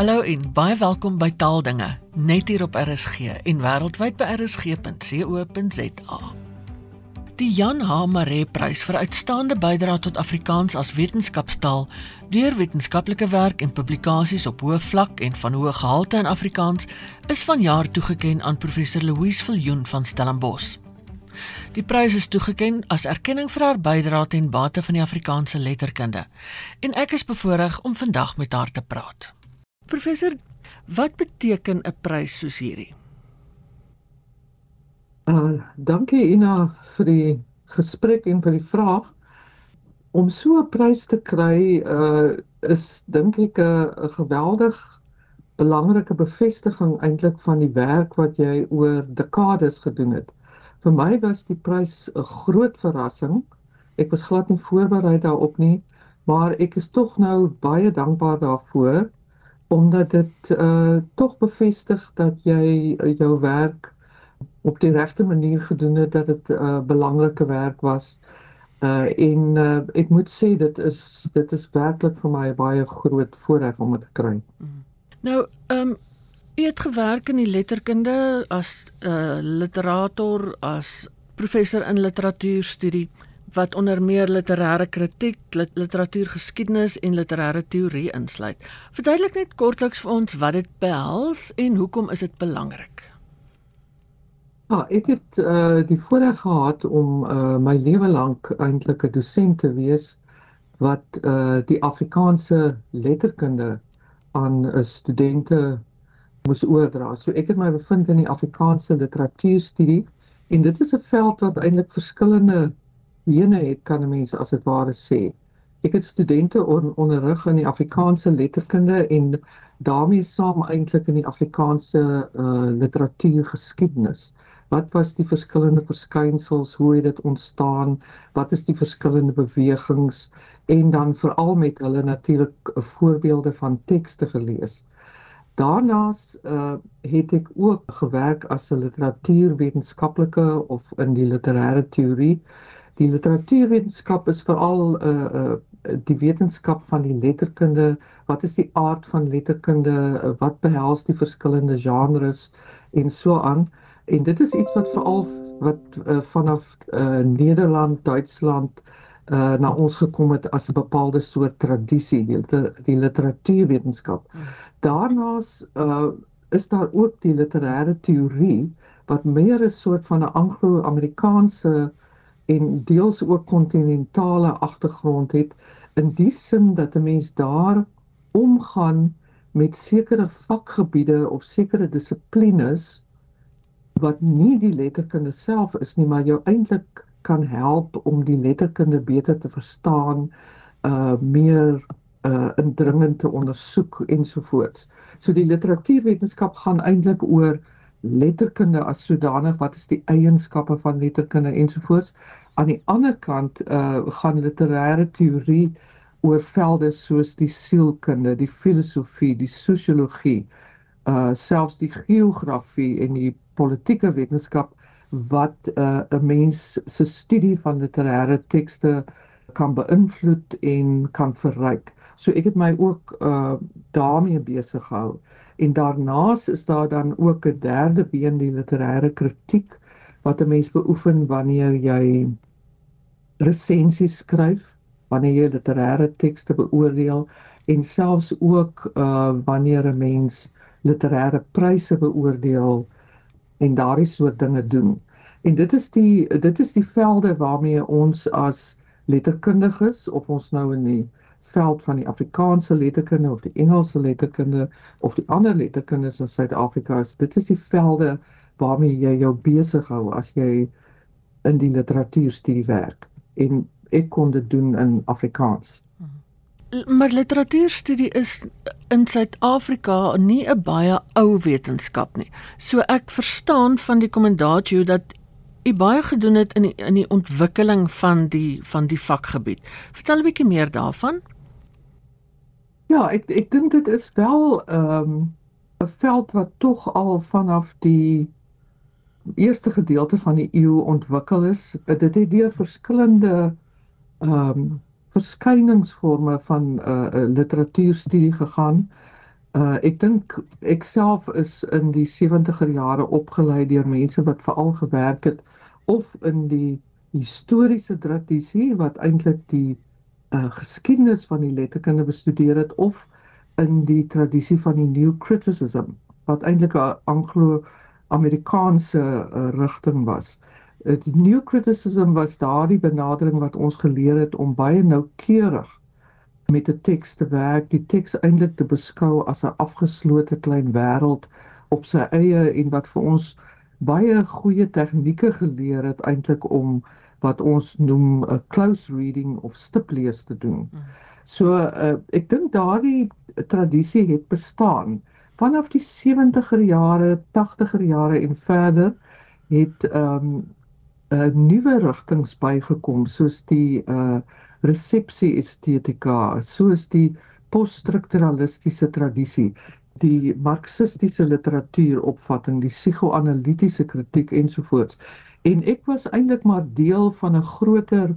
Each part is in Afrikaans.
Hallo en baie welkom by Taaldinge net hier op RSG en wêreldwyd by rsg.co.za. Die Jan H. Maree Prys vir uitstaande bydrae tot Afrikaans as wetenskapstaal deur wetenskaplike werk en publikasies op hoë vlak en van hoë gehalte in Afrikaans is vanjaar toegekend aan professor Louise Viljoen van Stellenbosch. Die prys is toegekend as erkenning vir haar bydrae ten bate van die Afrikaanse letterkunde en ek is bevoorreg om vandag met haar te praat. Professor, wat beteken 'n prys soos hierdie? Uh, dankie Ina vir die gesprek en vir die vraag. Om so 'n prys te kry, uh is dink ek 'n geweldig belangrike bevestiging eintlik van die werk wat jy oor dekades gedoen het. Vir my was die prys 'n groot verrassing. Ek was glad nie voorberei daarop nie, maar ek is tog nou baie dankbaar daarvoor omdat dit uh tog bevestig dat jy uh, jou werk op die regte manier gedoen het dat dit 'n uh, belangrike werk was. Uh en uh, ek moet sê dit is dit is werklik vir my baie groot voorreg om dit te kry. Mm. Nou, ehm um, jy het gewerk in die letterkunde as 'n uh, literator, as professor in literatuurstudie wat onder meer literêre kritiek, literatuurgeskiedenis en literêre teorie insluit. Verduidelik net kortliks vir ons wat dit behels en hoekom is dit belangrik? Ja, ek het uh die voorreg gehad om uh my lewe lank eintlik 'n dosent te wees wat uh die Afrikaanse letterkunde aan uh, studente moes oordra. So ek het my bevind in die Afrikaanse literatuurstudie en dit is 'n veld wat eintlik verskillende jene het kan 'n mens as dit ware sê. Ek het studente on, onderrig in die Afrikaanse letterkunde en daarmee saam eintlik in die Afrikaanse uh, literatuurgeskiedenis. Wat was die verskillende verskynsels, hoe het dit ontstaan, wat is die verskillende bewegings en dan veral met hulle natuurlik uh, voorbeelde van tekste gelees. Daarnaas uh, het ek ook gewerk as 'n literatuurwetenskaplike of in die literêre teorie die literatuurwetenskap is veral 'n uh, uh, die wetenskap van die letterkunde. Wat is die aard van letterkunde? Uh, wat behels die verskillende genres en so aan? En dit is iets wat veral wat uh, vanaf uh, Nederland, Duitsland uh, na ons gekom het as 'n bepaalde soort tradisie, die, die literatuurwetenskap. Daarnaas uh, is daar ook die literêre teorie wat meer 'n soort van 'n Anglo-Amerikaanse uh, en deels ook kontinentale agtergrond het in die sin dat 'n mens daar omgaan met sekere vakgebiede of sekere dissiplines wat nie die letterkunde self is nie maar jou eintlik kan help om die letterkunde beter te verstaan uh meer uh indringend te ondersoek ensovoorts. So die literatuurwetenskap gaan eintlik oor letterkunde as sodanig wat is die eienskappe van letterkunde ensovoorts aan die ander kant uh gaan literêre teorie oor velde soos die sielkunde, die filosofie, die sosiologie, uh selfs die geografie en die politieke wetenskap wat uh 'n mens se studie van literêre tekste kan beïnvloed en kan verryk. So ek het my ook uh daarmee besig gehou. En daarnaas is daar dan ook 'n derde been die literêre kritiek wat 'n mens beoefen wanneer jy resensies skryf, wanneer jy literêre tekste beoordeel en selfs ook uh wanneer 'n mens literêre pryse beoordeel en daardie soort dinge doen. En dit is die dit is die velde waarmee ons as letterkundiges of ons nou in die veld van die Afrikaanse letterkunde of die Engelse letterkunde of die ander letterkundes in Suid-Afrika is. Dit is die velde waarmee jy jou besig hou as jy in die literatuurstudie werk en ek kon dit doen in Afrikaans. Maar literatuurstudie is in Suid-Afrika nie 'n baie ou wetenskap nie. So ek verstaan van die kommendaatjie dat u baie gedoen het in die, in die ontwikkeling van die van die vakgebied. Vertel 'n bietjie meer daarvan. Ja, ek ek dink dit is wel ehm um, 'n veld wat tog al vanaf die eerste gedeelte van die eeu ontwikkel is. Dit het deur verskillende ehm um, verskyningsforme van 'n uh, literatuurstudie gegaan Uh ek dink ek self is in die 70er jare opgelei deur mense wat veral gewerk het of in die historiese tradisie wat eintlik die uh geskiedenis van die letterkunde bestudeer het of in die tradisie van die new criticism wat eintlik 'n Anglo-Amerikaanse uh, rigting was. Uh, die new criticism was daardie benadering wat ons geleer het om baie noukeurig met 'n teks te werk, die teks eintlik te beskou as 'n afgeslote klein wêreld op sy eie en wat vir ons baie goeie tegnieke geleer het eintlik om wat ons noem 'n close reading of stiplees te doen. Hmm. So uh, ek dink daardie tradisie het bestaan vanaf die 70er jare, 80er jare en verder het ehm um, 'n uh, nuwe rigtings bygekom soos die uh resepsie estetika, soos die poststrukturalistiese tradisie, die marxistiese literatuuropvatting, die psigoanalitiese kritiek ensovoorts. En ek was eintlik maar deel van 'n groter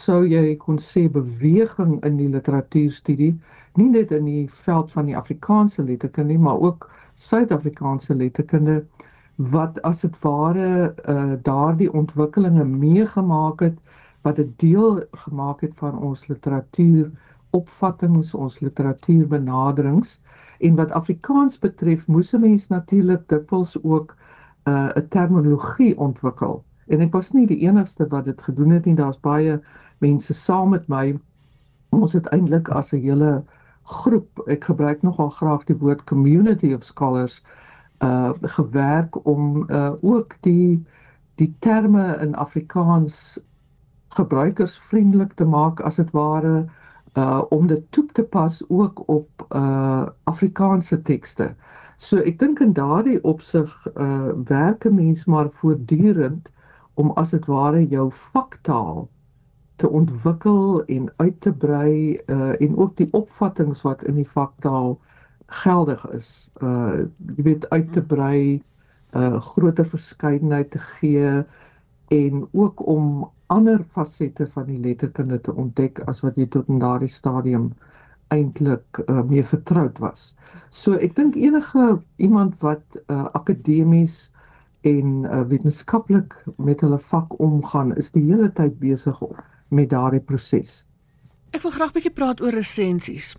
sou jy kon sê beweging in die literatuurstudie. Nie net in die veld van die Afrikaanse letterkunde maar ook Suid-Afrikaanse letterkunde wat as dit ware uh, daardie ontwikkelinge meegemaak het wat 'n deel gemaak het van ons literatuur opvattinge ons literatuurbenaderings. En wat Afrikaans betref moes 'n mens natuurlik dikwels ook 'n uh, terminologie ontwikkel. En ek was nie die enigste wat dit gedoen het nie. Daar's baie mense saam met my. Ons het eintlik as 'n hele groep, ek gebruik nogal graag die woord community of scholars uh gewerk om uh ook die die terme in Afrikaans gebruikersvriendelik te maak as dit ware uh om dit toe te pas ook op uh Afrikaanse tekste. So ek dink in daardie opsig uh werk 'n mens maar voortdurend om as dit ware jou vaktaal te ontwikkel en uit te brei uh en ook die opvattinge wat in die vaktaal geldig is. Uh jy weet uit te brei, uh groter verskeidenheid te gee en ook om ander fasette van die letterkunde te ontdek as wat jy tot in daardie stadium eintlik uh, mee vertroud was. So ek dink enige iemand wat uh, akademies en uh, wetenskaplik met hulle vak omgaan, is die hele tyd besig met daardie proses. Ek wil graag bietjie praat oor resensies.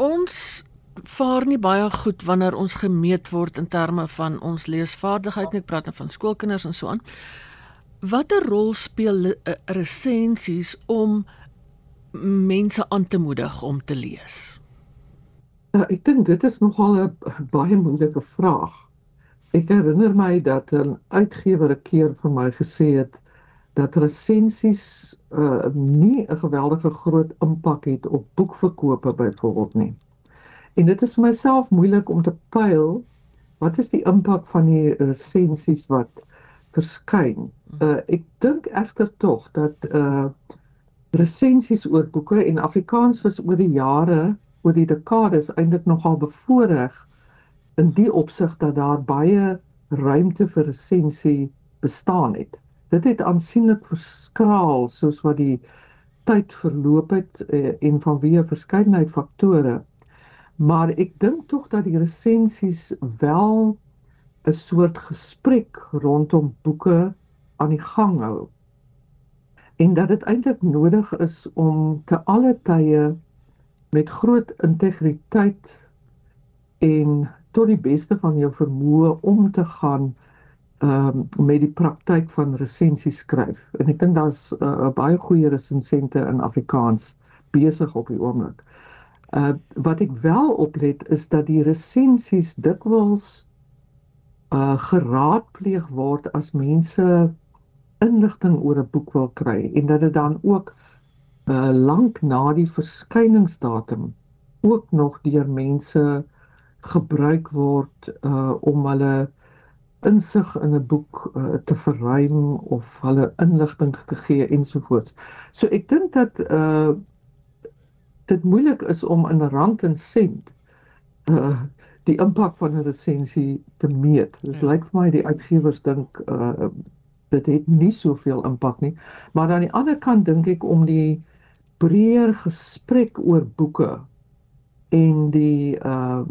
Ons vaar nie baie goed wanneer ons gemeet word in terme van ons leesvaardigheid nie. Ek praat nou van skoolkinders en so aan. Watter rol speel eh, resensies om mense aan te moedig om te lees? Ja, ek dink dit is nogal 'n baie moeilike vraag. Ek herinner my dat 'n uitgewer 'n keer vir my gesê het dat resensies uh nie 'n geweldige groot impak het op boekverkope byvoorbeeld nie. En dit is vir myself moeilik om te pyl wat is die impak van die resensies wat verskyn. Uh ek dink egter tog dat uh resensies oor boeke en Afrikaans was oor die jare, oor die dekades eintlik nogal bevoordeel in die opsig dat daar baie ruimte vir resensie bestaan het dit het aansienlik verskraal soos wat die tyd verloop het eh, en vanweë verskeidenheid faktore. Maar ek dink tog dat die resensies wel 'n soort gesprek rondom boeke aan die gang hou. En dat dit eintlik nodig is om te alle tye met groot integriteit en tot die beste van jou vermoë om te gaan ehm um, met die praktyk van resensies skryf. En ek dink daar's 'n uh, baie goeie resensente in Afrikaans besig op die oomblik. Uh wat ek wel oplet is dat die resensies dikwels uh geraadpleeg word as mense inligting oor 'n boek wil kry en dat dit dan ook uh lank na die verskyningsdatum ook nog deur mense gebruik word uh om hulle insig in 'n boek uh, te verruim of hulle inligting te gee ensovoorts. So ek dink dat uh dit moeilik is om in rand en sent uh die impak van 'n resensie te meet. Dit ja. lyk vir my die uitgewers dink uh dit het nie soveel impak nie. Maar aan die ander kant dink ek om die breër gesprek oor boeke en die uh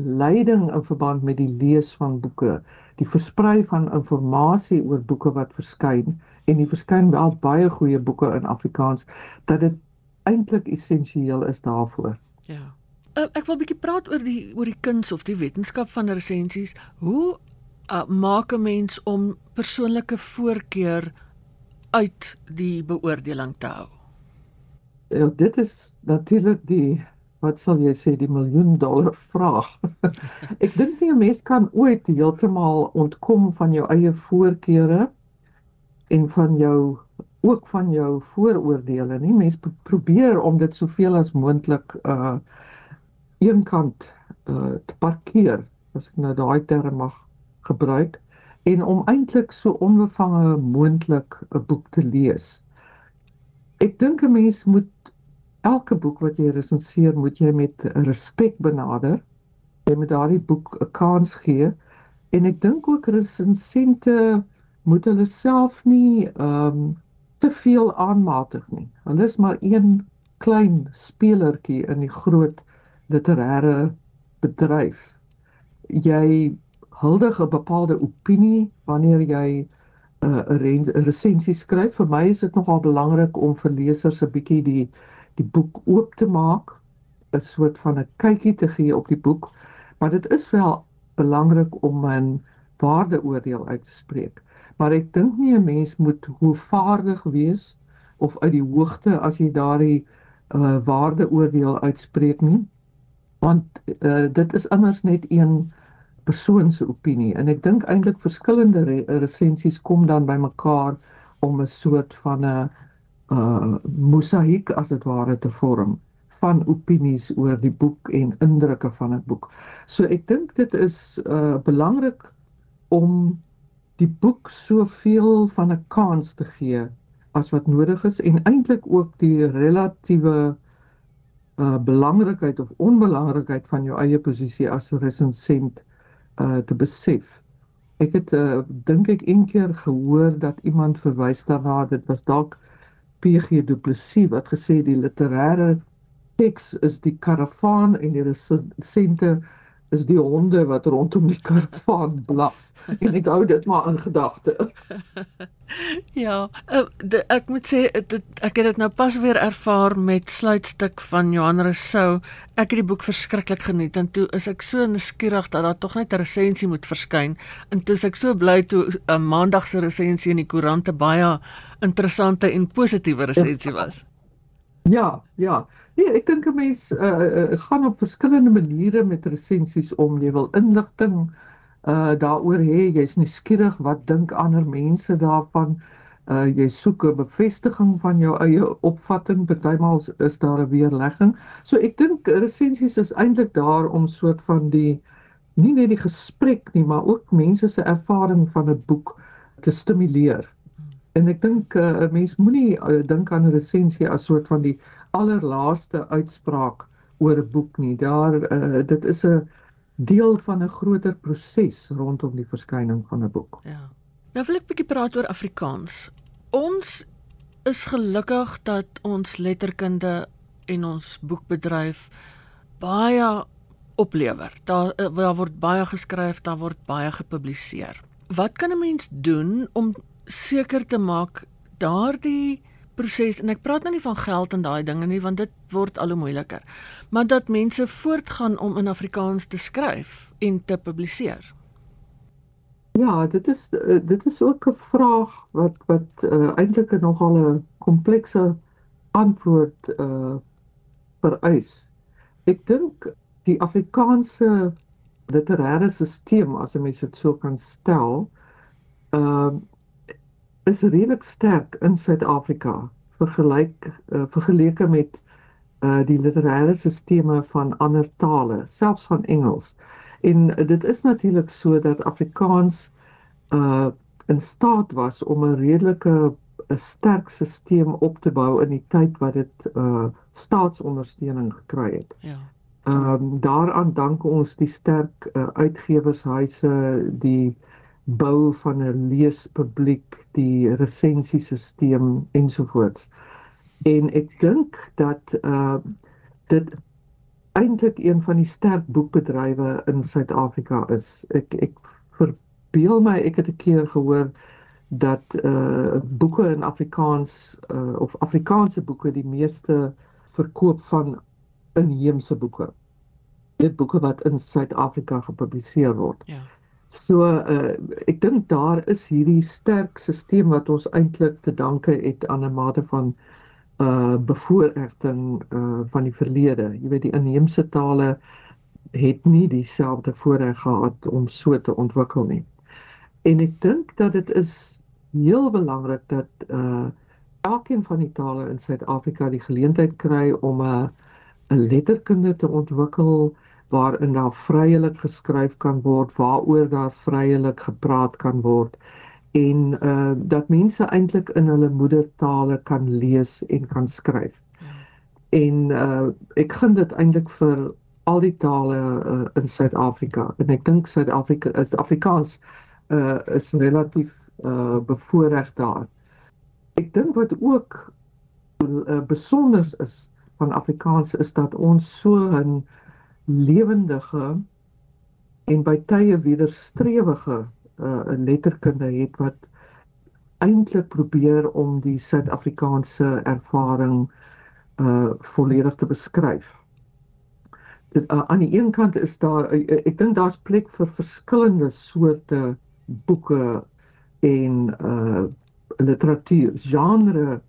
leiding in verband met die lees van boeke, die versprei van inligting oor boeke wat verskyn en die verskyn wel baie goeie boeke in Afrikaans dat dit eintlik essensieel is daarvoor. Ja. Uh, ek wil 'n bietjie praat oor die oor die kuns of die wetenskap van resensies. Hoe uh, maak 'n mens om persoonlike voorkeur uit die beoordeling te hou? Ja, dit is natuurlik die wat sal jy sê die miljoen dollar vraag. ek dink nie 'n mens kan ooit heeltemal ontkom van jou eie voorkeure en van jou ook van jou vooroordeele nie. Mens probeer om dit soveel as moontlik uh eenkant uh te parkeer, as ek nou daai term mag gebruik en om eintlik so onbevange moontlik 'n boek te lees. Ek dink 'n mens moet elke boek wat jy resenseer, moet jy met respek benader. Jy moet daardie boek 'n kans gee en ek dink ook resensente moet hulle self nie ehm um, te veel aanmatig nie. Hulle is maar een klein spelertjie in die groot literêre bedryf. Jy huldig 'n bepaalde opinie wanneer jy uh, 'n uh, resensie skryf. Vir my is dit nogal belangrik om vir lesers 'n bietjie die die boek oop te maak, 'n soort van 'n kykie te gee op die boek, maar dit is wel belangrik om 'n waardeoordeel uit te spreek. Maar ek dink nie 'n mens moet hoevaardig wees of uit die hoogte as jy daardie uh, waardeoordeel uitspreek nie. Want uh, dit is immers net een persoon se opinie en ek dink eintlik verskillende re resensies kom dan bymekaar om 'n soort van 'n uh mosaïek as dit ware te vorm van opinies oor die boek en indrukke van 'n boek. So ek dink dit is uh belangrik om die boek soveel van 'n kans te gee as wat nodig is en eintlik ook die relatiewe uh belangrikheid of onbelangrikheid van jou eie posisie as 'n resensent uh te besef. Ek het uh dink ek een keer gehoor dat iemand verwys daarna dit was dalk PG Du Plessis wat gesê die literêre teks is die karavaan en die resensente is die honde wat rondom die karavaan blaf en ek hou dit maar in gedagte. ja, uh, de, ek moet sê dit, ek het dit nou pas weer ervaar met sluitstuk van Johan Rousseau. Ek het die boek verskriklik geniet en toe is ek so nuuskierig dat daar tog net 'n resensie moet verskyn en toe is ek so bly toe 'n uh, maandag se resensie in die koerante baie interessante en positiewe resensie was. Ja, ja. Nee, ek dink 'n mens uh, uh, gaan op verskillende maniere met resensies om. Jy wil inligting uh daaroor hê, jy's nuuskierig wat dink ander mense daarvan. Uh jy soek 'n bevestiging van jou eie opvatting. Partymal is daar 'n weerlegging. So ek dink resensies is eintlik daar om soort van die nie net die gesprek nie, maar ook mense se ervaring van 'n boek te stimuleer. En ek dink uh, 'n uh, mens moenie uh, dink aan 'n resensie as soort van die allerlaaste uitspraak oor 'n boek nie. Daar uh, dit is 'n deel van 'n groter proses rondom die verskyning van 'n boek. Ja. Nou wil ek 'n bietjie praat oor Afrikaans. Ons is gelukkig dat ons letterkunde en ons boekbedryf baie oplewer. Daar daar word baie geskryf, daar word baie gepubliseer. Wat kan 'n mens doen om seker te maak daardie proses en ek praat nou nie van geld en daai dinge nie want dit word al hoe moeiliker maar dat mense voortgaan om in Afrikaans te skryf en te publiseer. Ja, dit is dit is ook 'n vraag wat wat uh, eintlik nogal 'n komplekse antwoord uh vereis. Ek dink die Afrikaanse literêre stelsel as 'n mens dit so kan stel, ehm uh, is redelik sterk in Suid-Afrika vergelyk uh, vergeleke met uh die literêre sisteme van ander tale, selfs van Engels. En uh, dit is natuurlik so dat Afrikaans uh in staat was om 'n redelike 'n sterk stelsel op te bou in die tyd wat dit uh staatsondersteuning gekry het. Ja. Ehm um, daaraan dank ons die sterk uh, uitgewershuise, die uh bou van 'n leespubliek, die resensiesisteem ensovoorts. En ek dink dat uh dit eintlik een van die sterk boekbedrywe in Suid-Afrika is. Ek ek verbeel my ek het 'n keer gehoor dat uh boeke in Afrikaans uh of Afrikaanse boeke die meeste verkoop van inheemse boeke. Dit boeke wat in Suid-Afrika gepubliseer word. Ja. So uh ek dink daar is hierdie sterk stelsel wat ons eintlik te danke het aan 'n mate van uh bevoordiging uh van die verlede. Jy weet die inheemse tale het nie dieselfde voorreg gehad om so te ontwikkel nie. En ek dink dat dit is heel belangrik dat uh elkeen van die tale in Suid-Afrika die geleentheid kry om 'n 'n letterkunde te ontwikkel waarin daar vryelik geskryf kan word, waaroor daar vryelik gepraat kan word en uh dat mense eintlik in hulle moedertale kan lees en kan skryf. En uh ek vind dit eintlik vir al die tale uh, in Suid-Afrika en ek dink Suid-Afrika is Afrikaans uh is relatief uh bevoordeel daar. Ek dink wat ook uh, besonder is van Afrikaans is dat ons so 'n lewendige en by tye wederstrewige uh, letterkunde het wat eintlik probeer om die Suid-Afrikaanse ervaring uh volledig te beskryf. Dit uh, aan die een kant is daar uh, ek dink daar's plek vir verskillende soorte boeke en uh literatuur genre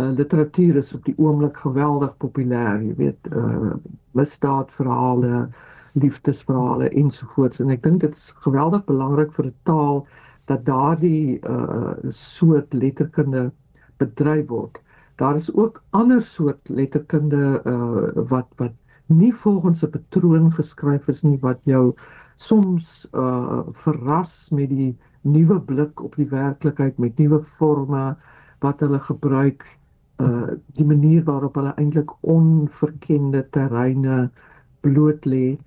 uh, literatuur is op die oomblik geweldig populêr jy weet uh misdaadverhale liefdesverhale ensovoorts. En ek dink dit is geweldig belangrik vir 'n taal dat daardie uh soort letterkunde bedryf word. Daar is ook ander soort letterkunde uh wat wat nie volgens 'n patroon geskryf is nie wat jou soms uh verras met die nuwe blik op die werklikheid met nuwe forme wat hulle gebruik uh die manier waarop hulle eintlik onverkende terreine bloot lê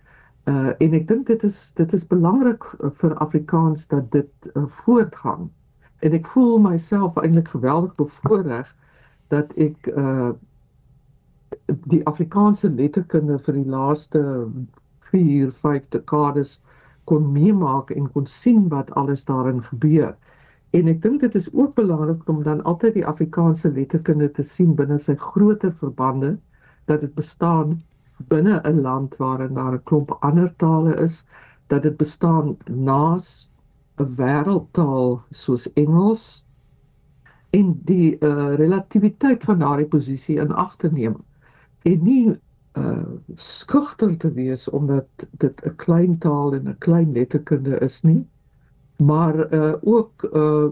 uh en ek dink dit is dit is belangrik vir Afrikaans dat dit uh, voortgaan en ek voel myself eintlik geweldig bevoordeel dat ek uh die Afrikaanse letterkunde vir die laaste 4 5 dekades kon meemaak en kon sien wat alles daarin gebeur. En ek dink dit is ook belangrik om dan altyd die Afrikaanse letterkunde te sien binne sy groter verbande dat dit bestaan binne 'n land waarin daar 'n klomp ander tale is, dat dit bestaan naas 'n wêreldtaal soos Engels en die uh, relativiteit van daardie posisie in ag te neem en nie uh skugter te wees omdat dit 'n klein taal en 'n klein letterkunde is nie maar uh ook uh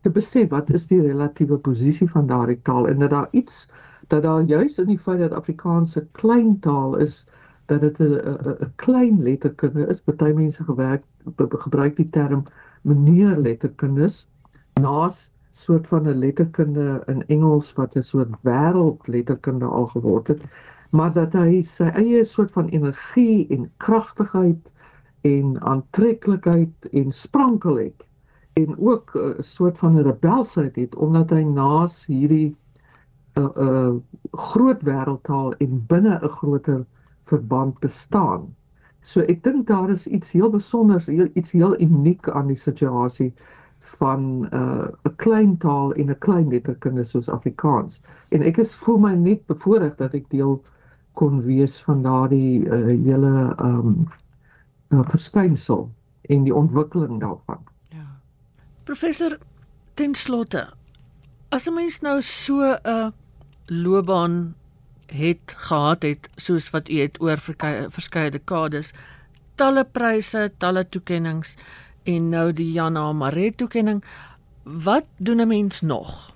te besef wat is die relatiewe posisie van daardie taal en dat daar iets dat daar juis in die feit dat Afrikaans 'n klein taal is dat dit 'n klein letterkunde is. Party mense gewerk gebruik die term meneer letterkundes naas soort van 'n letterkunde in Engels wat 'n soort wêreld letterkunde al geword het maar dat hy sy eie soort van energie en kragtigheid en aantreklikheid en sprankel het en ook 'n uh, soort van rebelsheid het omdat hy naas hierdie 'n uh, 'n uh, groot wêreldtaal en binne 'n groter verband bestaan. So ek dink daar is iets heel besonders, iets heel uniek aan die situasie van 'n uh, klein taal en 'n klein letterkunde soos Afrikaans. En ek is voel my net bevoorreg dat ek deel kon wees van daardie uh, hele ehm um, uh, verskynsel en die ontwikkeling daarvan. Ja. Professor ten slotte as 'n mens nou so 'n loopbaan het gehad het soos wat u het oor verskeie dekades talle pryse, talle toekenninge en nou die Jana Maree toekenning wat doen 'n mens nog?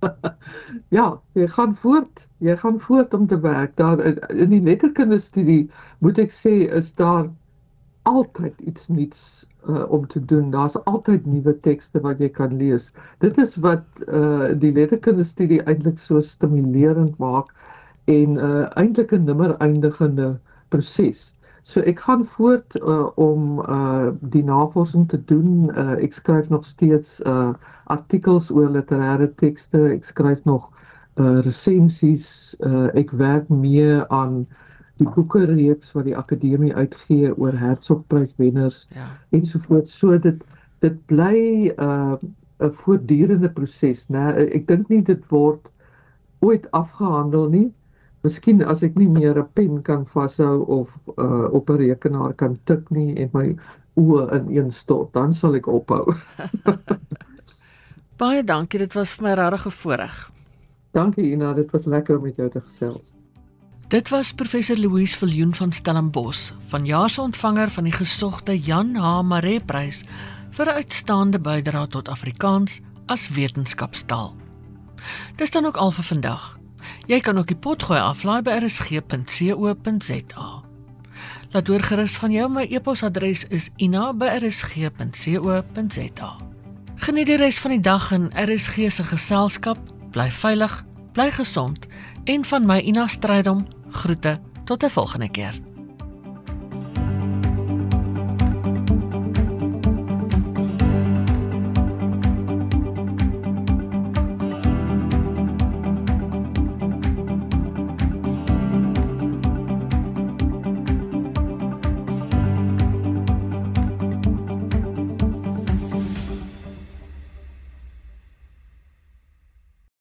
ja, jy gaan voort. Jy gaan voort om te werk. Daar in die letterkunde studie moet ek sê is daar altyd iets nuuts uh, om te doen. Daar's altyd nuwe tekste wat jy kan lees. Dit is wat uh, die letterkunde studie eintlik so stimulerend maak en uh, eintlik 'n nimmer eindigende proses. So ek gaan voort uh, om uh, die navorsing te doen. Uh, ek skryf nog steeds uh, artikels oor literêre tekste. Ek skryf nog uh, resensies. Uh, ek werk mee aan die boeke reeks wat die akademie uitgee oor Hertzogpryswenners ja. ensovoorts. So dit dit bly 'n uh, 'n voortdurende proses, né? Ek dink nie dit word ooit afgehandel nie. Miskien as ek nie meer 'n pen kan vashou of uh, op 'n rekenaar kan tik nie en my oë in een stort, dan sal ek ophou. Baie dankie, dit was vir my regtig 'n voorreg. Dankie Ina, dit was lekker om met jou te gesels. Dit was professor Louise Viljoen van Stellenbosch, vanjaar se ontvanger van die gesogte Jan H. Maree Prys vir 'n uitstaande bydrae tot Afrikaans as wetenskapstaal. Dis dan ook al vir vandag. Jy kan ook die potgooi aflaai by rsg.co.za. Laat hoor gerus van jou. My e-posadres is ina@rsg.co.za. Geniet die res van die dag in RSG se geselskap. Bly veilig, bly gesond en van my Ina Strydom groete tot 'n volgende keer.